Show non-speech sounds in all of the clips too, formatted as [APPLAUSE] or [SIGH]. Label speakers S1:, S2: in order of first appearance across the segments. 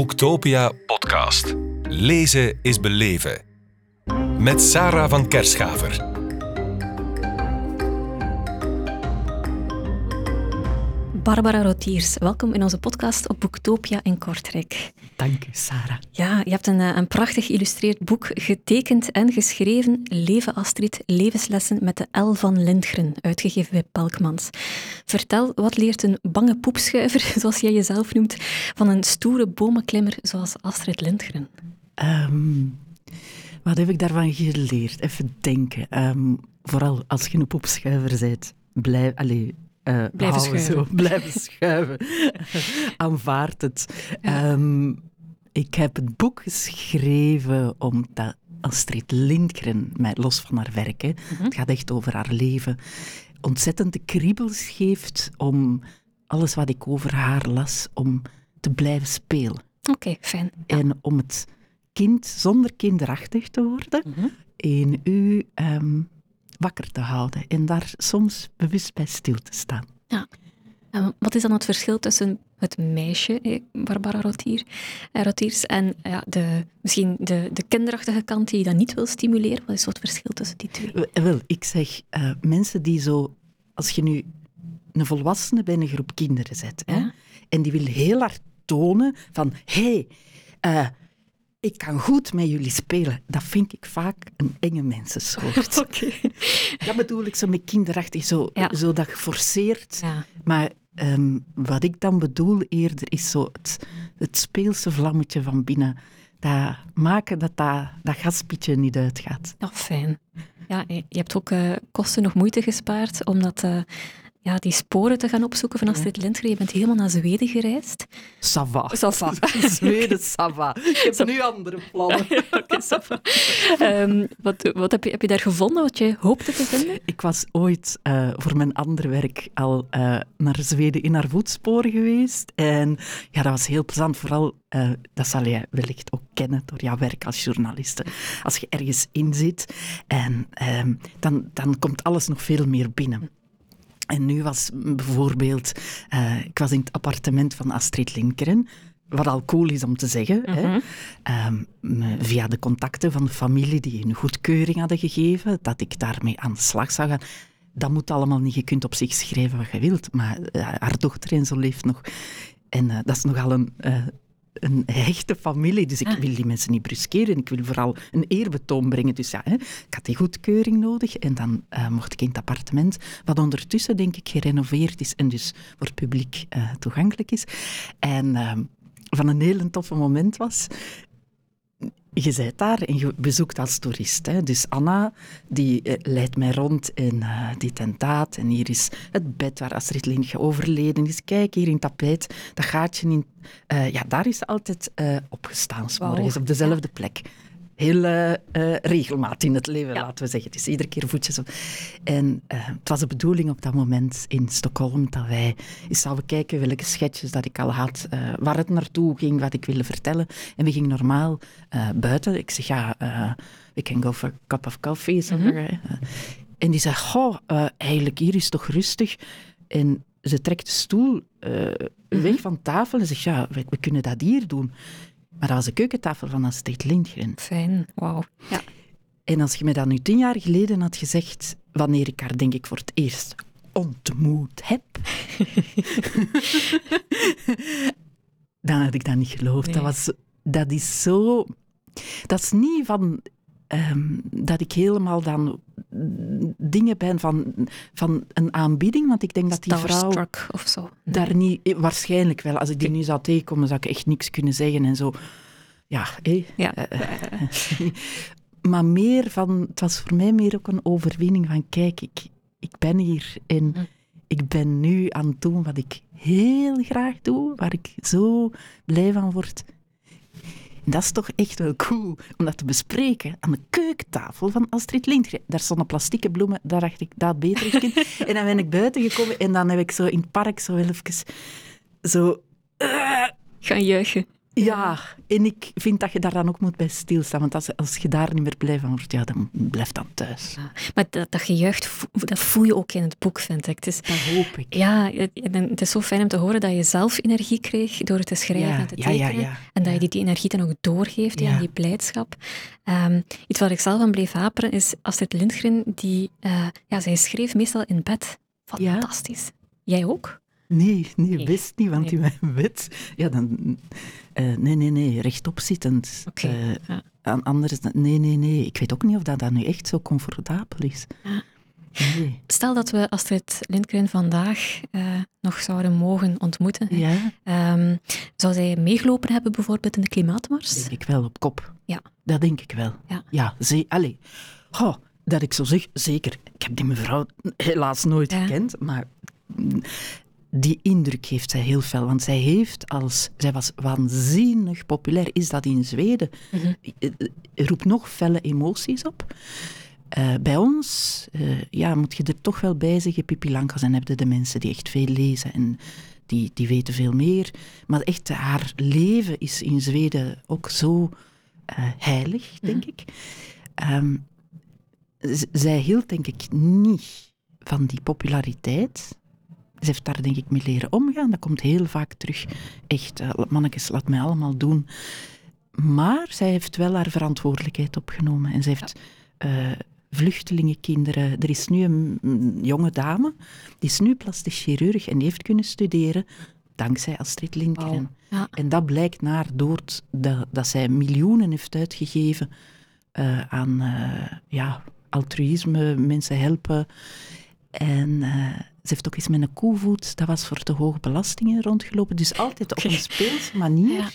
S1: Boektopia podcast. Lezen is beleven. Met Sarah van Kerschaver.
S2: Barbara Rotiers, welkom in onze podcast op Boektopia in Kortrijk.
S3: Dank u, Sarah.
S2: Ja, je hebt een, eh, een prachtig geïllustreerd boek getekend en geschreven. Leven Astrid, levenslessen met de L van Lindgren, uitgegeven bij Pelkmans. Vertel, wat leert een bange poepschuiver, [LAUGHS] zoals jij jezelf noemt, van een stoere bomenklimmer zoals Astrid Lindgren?
S3: Ehm, wat heb ik daarvan geleerd? Even denken. Ehm, vooral als je een poepschuiver bent, blijf... Allee, uh,
S2: blijven schuiven.
S3: Zo, blijven schuiven. Aanvaard het. Ehm, ik heb het boek geschreven omdat Astrid Lindgren, mij los van haar werk, hè, het gaat echt over haar leven, ontzettend de kriebels geeft om alles wat ik over haar las, om te blijven spelen.
S2: Oké, fijn. Ja.
S3: En om het kind zonder kinderachtig te worden, in u ehm, wakker te houden en daar soms bewust bij stil te staan.
S2: Ja. En wat is dan het verschil tussen het meisje, eh, Barbara Rotier, eh, Rotiers, en ja, de, misschien de, de kinderachtige kant die je dan niet wil stimuleren? Wat is het verschil tussen die twee?
S3: Wel, ik zeg, eh, mensen die zo... Als je nu een volwassene bij een groep kinderen zet, hè, en die wil heel hard tonen van... Hé, hey, ik kan goed met jullie spelen. Dat vind ik vaak een enge mensensoort. [LAUGHS]
S2: Oké.
S3: dat bedoel ik zo met kinderachtig, zo,
S2: Ja.
S3: zo dat geforceerd.
S2: Ja.
S3: Maar ehm, wat ik dan bedoel eerder is zo het, het speelse vlammetje van binnen. Dat maken dat dat, dat gaspietje niet uitgaat.
S2: Ja, fijn. Ja, je hebt ook eh, kosten nog moeite gespaard om dat, eh, ja, die sporen te gaan opzoeken van Astrid Lindgren. Je bent helemaal naar Zweden gereisd.
S3: Sava.
S2: Ça va. [LAUGHS]
S3: Zweden, [LAUGHS] Sava. Ik heb nu andere plannen. [LAUGHS]
S2: Oké. Ehm, wat wat heb, je, heb je daar gevonden wat je hoopte te vinden?
S3: Ik was ooit eh, voor mijn andere werk al eh, naar Zweden in haar voetsporen geweest. En ja, dat was heel plezant. Vooral, eh, dat zal jij wellicht ook kennen door jouw werk als journaliste. Als je ergens in zit, en, ehm, dan, dan komt alles nog veel meer binnen. En nu was bijvoorbeeld, eh, ik was in het appartement van Astrid Lindgren, wat al cool is om te zeggen, hè. Ehm, me- via de contacten van de familie die een goedkeuring hadden gegeven, dat ik daarmee aan de slag zou gaan. Dat moet allemaal niet, je kunt op zich schrijven wat je wilt, maar eh, haar dochter en zo leeft nog. En eh, dat is nogal een, een hechte familie, dus ik
S2: Ah.
S3: wil die mensen niet bruskeren. Ik wil vooral een eerbetoon brengen. Dus ja, hè, ik had die goedkeuring nodig en dan eh, mocht ik in het appartement, wat ondertussen denk ik gerenoveerd is en dus voor het publiek eh, toegankelijk is. En ehm, van een heel toffe moment was, je bent daar en je bezoekt als toerist. Hè. Dus Anna, die eh, leidt mij rond in eh, dit en dat. En hier is het bed waar Astrid Lindgren overleden is. Kijk, hier in het tapijt, dat gaatje in... eh, ja, daar is ze altijd opgestaan, s morgens, op dezelfde plek. Heel eh, regelmatig in het leven,
S2: Ja.
S3: laten we zeggen. Dus iedere keer voetjes op. En eh, het was de bedoeling op dat moment in Stockholm dat wij eens zouden kijken welke sketches dat ik al had, waar het naartoe ging, wat ik wilde vertellen. En we gingen normaal buiten. Ik zeg, ja, we can go for a cup of coffee. Eh, En die zei, goh, eigenlijk hier is toch rustig. En ze trekt de stoel eh, weg van tafel en zegt, ja, we, we kunnen dat hier doen. Maar dat was de keukentafel van Astrid Lindgren.
S2: Fijn, wauw. Ja.
S3: En als je me dat nu tien jaar geleden had gezegd, wanneer ik haar denk ik voor het eerst ontmoet heb, [LAUGHS] dan had ik dat niet geloofd.
S2: Nee.
S3: Dat, was, dat is zo... Dat is niet van... ehm, dat ik helemaal dan dingen ben van, van een aanbieding, want ik denk dat die vrouw
S2: of zo.
S3: daar niet... eh, Waarschijnlijk wel. Als ik die nu zou tegenkomen, zou ik echt niks kunnen zeggen en zo. Ja, hé.
S2: Ja. [LAUGHS]
S3: maar meer van... Het was voor mij meer ook een overwinning van, kijk, ik, ik ben hier en
S2: Hm.
S3: ik ben nu aan het doen wat ik heel graag doe, waar ik zo blij van word. En dat is toch echt wel cool om dat te bespreken aan de keukentafel van Astrid Lindgren. Daar stonden plastieke bloemen, daar dacht ik, dat beter in. [LAUGHS] en dan ben ik buiten gekomen en dan heb ik zo in het park zo wel even zo... eh,
S2: Gaan juichen.
S3: Ja, en ik vind dat je daar dan ook moet bij stilstaan. Want als, als je daar niet meer blij van wordt, ja, dan blijf dan thuis.
S2: Ja. Maar dat, dat gejuicht, dat voel je ook in het boek, vind ik. Het is,
S3: dat hoop ik.
S2: Ja, het, is zo fijn om te horen dat je zelf energie kreeg door het te schrijven en te tekenen. Ja, en dat je die, die, energie dan ook doorgeeft, aan die blijdschap. Um, iets wat ik zelf aan bleef haperen is Astrid Lindgren, die, uh, ja, zij schreef meestal in bed. Fantastisch. Jij ook?
S3: Nee, nee, best niet, want in mijn bed... Ja, dan... Uh, nee, nee, nee, rechtop zittend.
S2: Okay, uh,
S3: ja. Anders... Nee, nee, nee. Ik weet ook niet of dat, dat nu echt zo comfortabel is. Ja.
S2: Nee. Stel dat we Astrid Lindgren vandaag uh, nog zouden mogen ontmoeten.
S3: Ja.
S2: Um, zou zij meegelopen hebben bijvoorbeeld in de klimaatmars?
S3: Denk ik wel, op kop.
S2: Ja.
S3: Dat denk ik wel.
S2: Ja.
S3: Ja, ze, allez. Goh, dat ik zo zeg, zeker. Ik heb die mevrouw helaas nooit ja. gekend, maar die indruk heeft zij heel veel. Want zij heeft als... Zij was waanzinnig populair. Is dat in Zweden? Mm -hmm. Roept nog felle emoties op. Uh, bij ons uh, ja, moet je er toch wel bij zeggen, Pippi Lankas en hebben de mensen die echt veel lezen en die, die weten veel meer. Maar echt, haar leven is in Zweden ook zo uh, heilig, denk ik. Um, zij hield denk ik niet van die populariteit. Ze heeft daar denk ik mee leren omgaan. Dat komt heel vaak terug. Echt, uh, mannetjes, laat mij allemaal doen. Maar zij heeft wel haar verantwoordelijkheid opgenomen. En ze heeft uh, vluchtelingenkinderen. Er is nu een, jonge dame, die is nu plastisch chirurg en die heeft kunnen studeren dankzij Astrid Lindgren.
S2: Wow. Ja.
S3: En dat blijkt naar door dat, dat zij miljoenen heeft uitgegeven uh, aan ja, altruïsme, mensen helpen. En uh, ze heeft ook eens met een koevoet, dat was voor te hoge belastingen rondgelopen. Dus altijd op een speelse manier. Ja.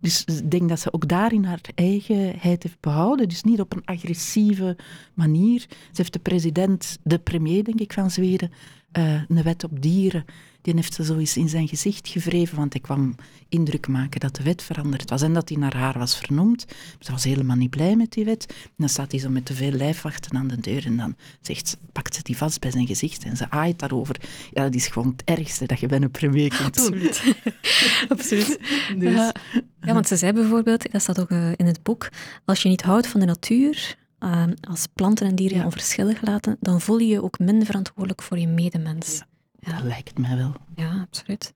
S3: Dus ik denk dat ze ook daarin haar eigenheid heeft behouden. Dus niet op een agressieve manier. Ze heeft de president, de premier, denk ik, van Zweden, uh, een wet op dieren die heeft ze zo eens in zijn gezicht gevreven, want hij kwam indruk maken dat de wet veranderd was en dat hij naar haar was vernoemd. Ze was helemaal niet blij met die wet. En dan staat hij zo met te veel lijfwachten aan de deur en dan zegt ze, pakt ze die vast bij zijn gezicht en ze aait daarover. Ja, dat is gewoon het ergste dat je bij een premier kunt doen.
S2: Absoluut. [LAUGHS] Absoluut. [LAUGHS] Dus. Ja, ja, want ze zei bijvoorbeeld, dat staat ook uh, in het boek, als je niet houdt van de natuur, uh, als planten en dieren ja. onverschillig laten, dan voel je je ook minder verantwoordelijk voor je medemens.
S3: Ja. Ja. Dat lijkt mij wel.
S2: Ja, absoluut.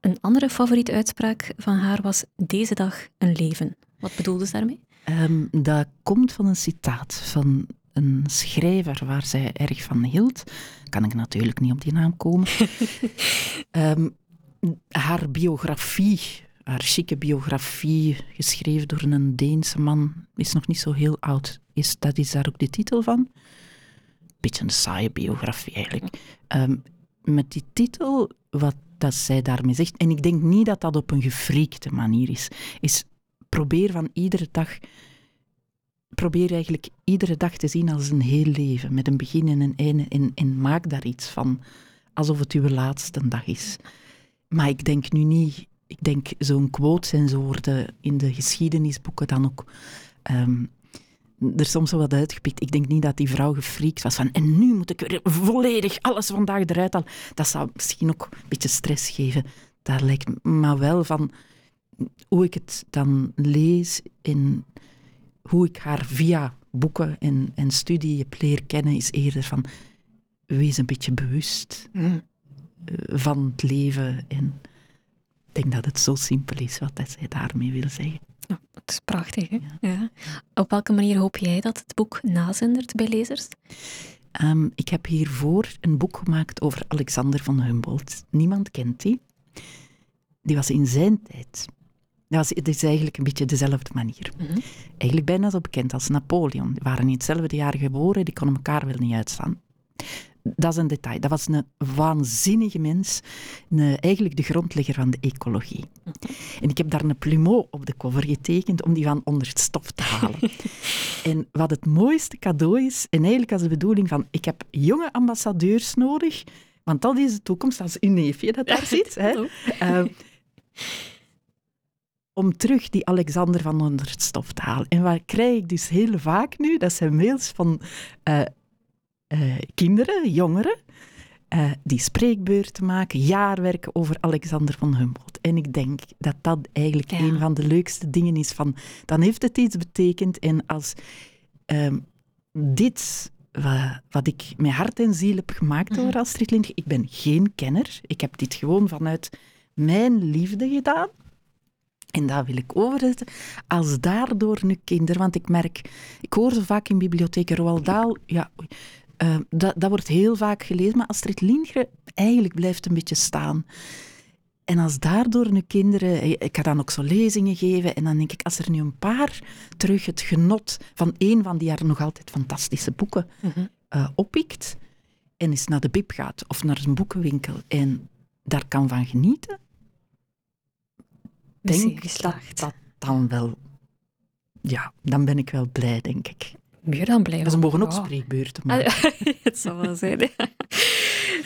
S2: Een andere favoriete uitspraak van haar was deze dag een leven. Wat bedoelde ze daarmee?
S3: Um, dat komt van een citaat van een schrijver waar zij erg van hield. Kan ik natuurlijk niet op die naam komen. um, [LAUGHS] haar biografie, haar chique biografie, geschreven door een Deense man, is nog niet zo heel oud. Is, dat is daar ook de titel van. Beetje een saaie biografie eigenlijk. Um, met die titel, wat dat zij daarmee zegt, en ik denk niet dat dat op een gefriekte manier is, is probeer van iedere dag, probeer eigenlijk iedere dag te zien als een heel leven, met een begin en een einde, en, en maak daar iets van, alsof het uw laatste dag is. Maar ik denk nu niet, ik denk zo'n quote zijn zo worden in de geschiedenisboeken dan ook um, er soms zo wat uitgepikt. Ik denk niet dat die vrouw gefriekt was van en nu moet ik weer volledig alles vandaag eruit halen. Dat zou misschien ook een beetje stress geven. Daar lijkt maar wel van hoe ik het dan lees en hoe ik haar via boeken en, en studie heb leren kennen, is eerder van wees een beetje bewust mm. van het leven. En ik denk dat het zo simpel is wat zij daarmee wil zeggen.
S2: Dat is prachtig. Hè? Ja. Ja. Op welke manier hoop jij dat het boek nazindert bij lezers?
S3: Um, ik heb hiervoor een boek gemaakt over Alexander van Humboldt. Niemand kent die. Die was in zijn tijd. Dat was, het is eigenlijk een beetje dezelfde manier. Mm -hmm. Eigenlijk bijna zo bekend als Napoleon. Die waren in hetzelfde jaar geboren, die konden elkaar wel niet uitstaan dat is een detail. Dat was een waanzinnige mens. Een, eigenlijk de grondlegger van de ecologie. En ik heb daar een plumeau op de cover getekend om die van onder het stof te halen. [LAUGHS] en wat het mooiste cadeau is, en eigenlijk als de bedoeling van ik heb jonge ambassadeurs nodig, want dat is de toekomst, als uw neefje dat daar [LAUGHS] zit. Hè. Uh, om terug die Alexander van onder het stof te halen. En wat krijg ik dus heel vaak nu? Dat zijn mails van uh, uh, kinderen, jongeren, uh, die spreekbeurten maken, jaarwerken over Alexander van Humboldt. En ik denk dat dat eigenlijk een van de leukste dingen is van, dan heeft het iets betekend. En als um, dit, wat, wat, ik met hart en ziel heb gemaakt mm door Astrid Lindgren, ik ben geen kenner, ik heb dit gewoon vanuit mijn liefde gedaan. En dat wil ik overzetten. Als daardoor nu kinderen, want ik merk, ik hoor zo vaak in bibliotheken, Roald Dahl, ja, uh, dat, dat wordt heel vaak gelezen, maar Astrid Lindgren eigenlijk blijft een beetje staan. En als daardoor nu kinderen, eh, ik ga dan ook zo lezingen geven, en dan denk ik, als er nu een paar terug het genot van een van die haar nog altijd fantastische boeken mm uh, oppikt, en eens naar de bib gaat of naar een boekenwinkel en daar kan van genieten, denk dat dat dan wel, ja, dan ben ik wel blij, denk ik.
S2: Meer dan blij.
S3: Ze mogen ook spreekbeurten maken. [LAUGHS]
S2: het zal wel zijn. [LAUGHS]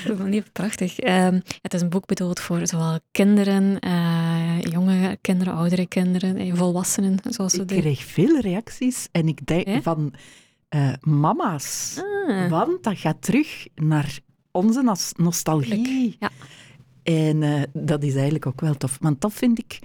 S2: Dat is niet prachtig. Ehm, het is een boek bedoeld voor zowel kinderen, uh, jonge kinderen, oudere kinderen, en volwassenen. Zoals
S3: ik kreeg veel reacties en ik denk van uh, mama's. Ah. Want dat gaat terug naar onze nostalgie. Ja. En dat is eigenlijk ook wel tof. Want dat vind ik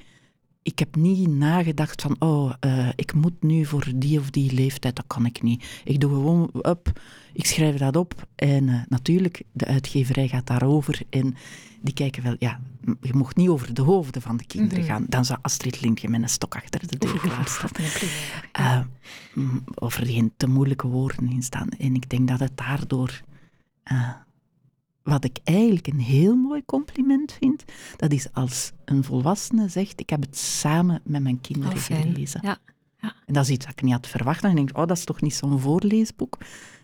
S3: ik heb niet nagedacht van, oh, uh, ik moet nu voor die of die leeftijd, dat kan ik niet. Ik doe gewoon op, ik schrijf dat op en uh, natuurlijk, de uitgeverij gaat daarover en die kijken wel, ja, je mocht niet over de hoofden van de kinderen mm -hmm. gaan. Dan zou Astrid Lindgren met een stok achter de deur klaarstaan. Uh, of er geen te moeilijke woorden in staan. En ik denk dat het daardoor wat ik eigenlijk een heel mooi compliment vind, dat is als een volwassene zegt, ik heb het samen met mijn kinderen gelezen. Ja. Ja. En dat is iets wat ik niet had verwacht. Dan denk ik, oh, dat is toch niet zo'n voorleesboek?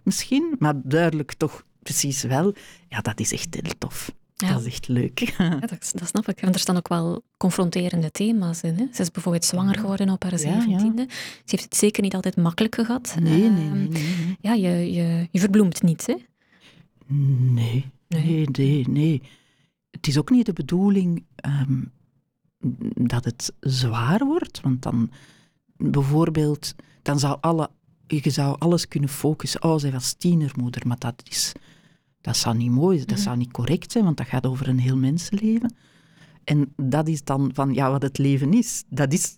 S3: Misschien, maar duidelijk toch precies wel. Ja, dat is echt heel tof. Ja. Dat is echt leuk.
S2: Ja, dat, dat, snap ik. Want er staan ook wel confronterende thema's in. Hè? Ze is bijvoorbeeld zwanger geworden op haar zeventiende. Ze heeft het zeker niet altijd makkelijk gehad.
S3: Nee, nee, nee, nee, nee.
S2: Ja, je, je, je verbloemt niet, hè?
S3: Nee. Nee, nee, nee. Het is ook niet de bedoeling ehm, dat het zwaar wordt, want dan bijvoorbeeld, dan zou alle, je zou alles kunnen focussen. Oh, zij was tienermoeder, maar dat is, dat zou niet mooi zijn, dat mhm. zou niet correct zijn, want dat gaat over een heel mensenleven. En dat is dan van, ja, wat het leven is. Dat is,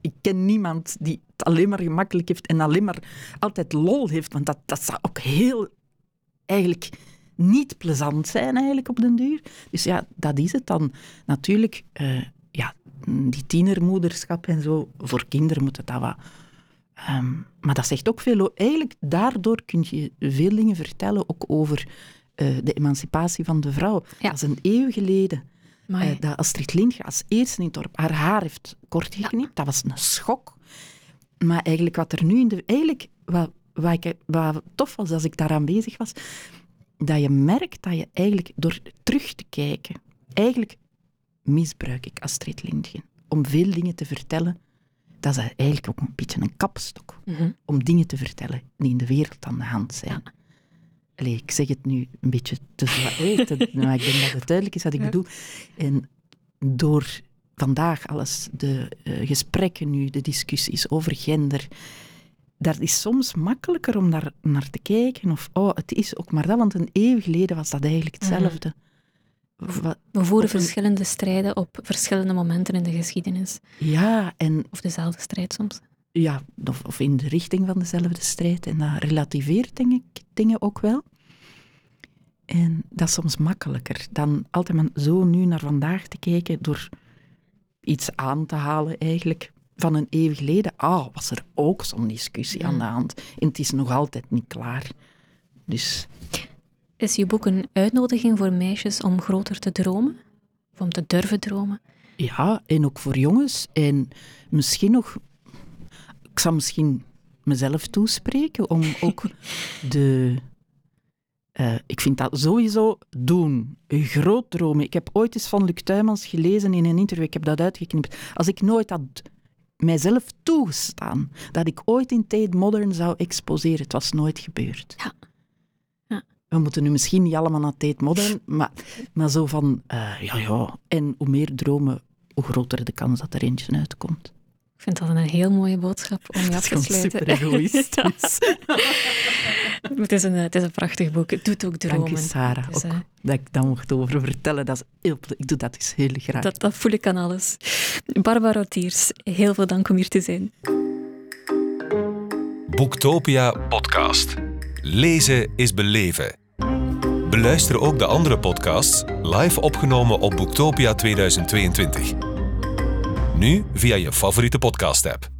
S3: ik ken niemand die het alleen maar gemakkelijk heeft en alleen maar altijd lol heeft, want dat, dat zou ook heel, eigenlijk niet plezant zijn eigenlijk op den duur. Dus ja, dat is het dan. Natuurlijk, uh, ja, die tienermoederschap en zo, voor kinderen moet het dat wat... Um, maar dat zegt ook veel... Eigenlijk, daardoor kun je veel dingen vertellen, ook over uh, de emancipatie van de vrouw. Ja. Dat is een eeuw geleden. Uh, dat Astrid Lindgren als eerste in het dorp haar haar heeft kort geknipt. Ja. Dat was een schok. Maar eigenlijk wat er nu in de... Eigenlijk, wat, wat, ik, wat tof was als ik daaraan bezig was, dat je merkt dat je eigenlijk door terug te kijken, eigenlijk misbruik ik Astrid Lindgren om veel dingen te vertellen. Dat is eigenlijk ook een beetje een kapstok mhm. om dingen te vertellen die in de wereld aan de hand zijn. Ja. ik zeg het nu een beetje te zwaar, [LAUGHS] maar ik denk dat het duidelijk is wat ik bedoel. En door vandaag alles, de uh, gesprekken nu, de discussies over gender, dat is soms makkelijker om daar naar te kijken. Of, oh, het is ook maar dat, want een eeuw geleden was dat eigenlijk mhm. hetzelfde.
S2: We voeren verschillende strijden op verschillende momenten in de geschiedenis.
S3: Ja, en...
S2: Of dezelfde strijd soms.
S3: Ja, of, of in de richting van dezelfde strijd. En dat relativeert, denk ik, dingen ook wel. En dat is soms makkelijker dan altijd maar zo nu naar vandaag te kijken door iets aan te halen eigenlijk van een eeuw geleden, ah, was er ook zo'n discussie aan de hand. En het is nog altijd niet klaar. Dus...
S2: Is je boek een uitnodiging voor meisjes om groter te dromen? Of om te durven dromen?
S3: Ja, en ook voor jongens. En misschien nog... Ik zal misschien mezelf toespreken om [LAUGHS] ook de... Uh, ik vind dat sowieso doen. Groot dromen. Ik heb ooit eens van Luc Tuymans gelezen in een interview. Ik heb dat uitgeknipt. Als ik nooit had mijzelf toegestaan dat ik ooit in Tate Modern zou exposeren. Het was nooit gebeurd. Ja. ja. We moeten nu misschien niet allemaal naar Tate Modern, maar, maar zo van, uh, ja, ja. En hoe meer dromen, hoe groter de kans dat er eentje uitkomt.
S2: Ik vind dat een heel mooie boodschap om je af te sluiten.
S3: super egoïstisch. [LAUGHS] [LAUGHS] [LAUGHS]
S2: het, is een, het is een prachtig boek. Het doet ook dromen.
S3: Dank je, Sarah.
S2: Dus,
S3: ook
S2: eh,
S3: dat ik daar mocht over vertellen, dat is heel, ik doe dat dus heel graag.
S2: dat, dat voel ik aan alles. Barbara Tiers, heel veel dank om hier te zijn.
S1: Boektopia podcast. Lezen is beleven. Beluister ook de andere podcasts live opgenomen op Boektopia 2022. Nu via je favoriete podcast-app.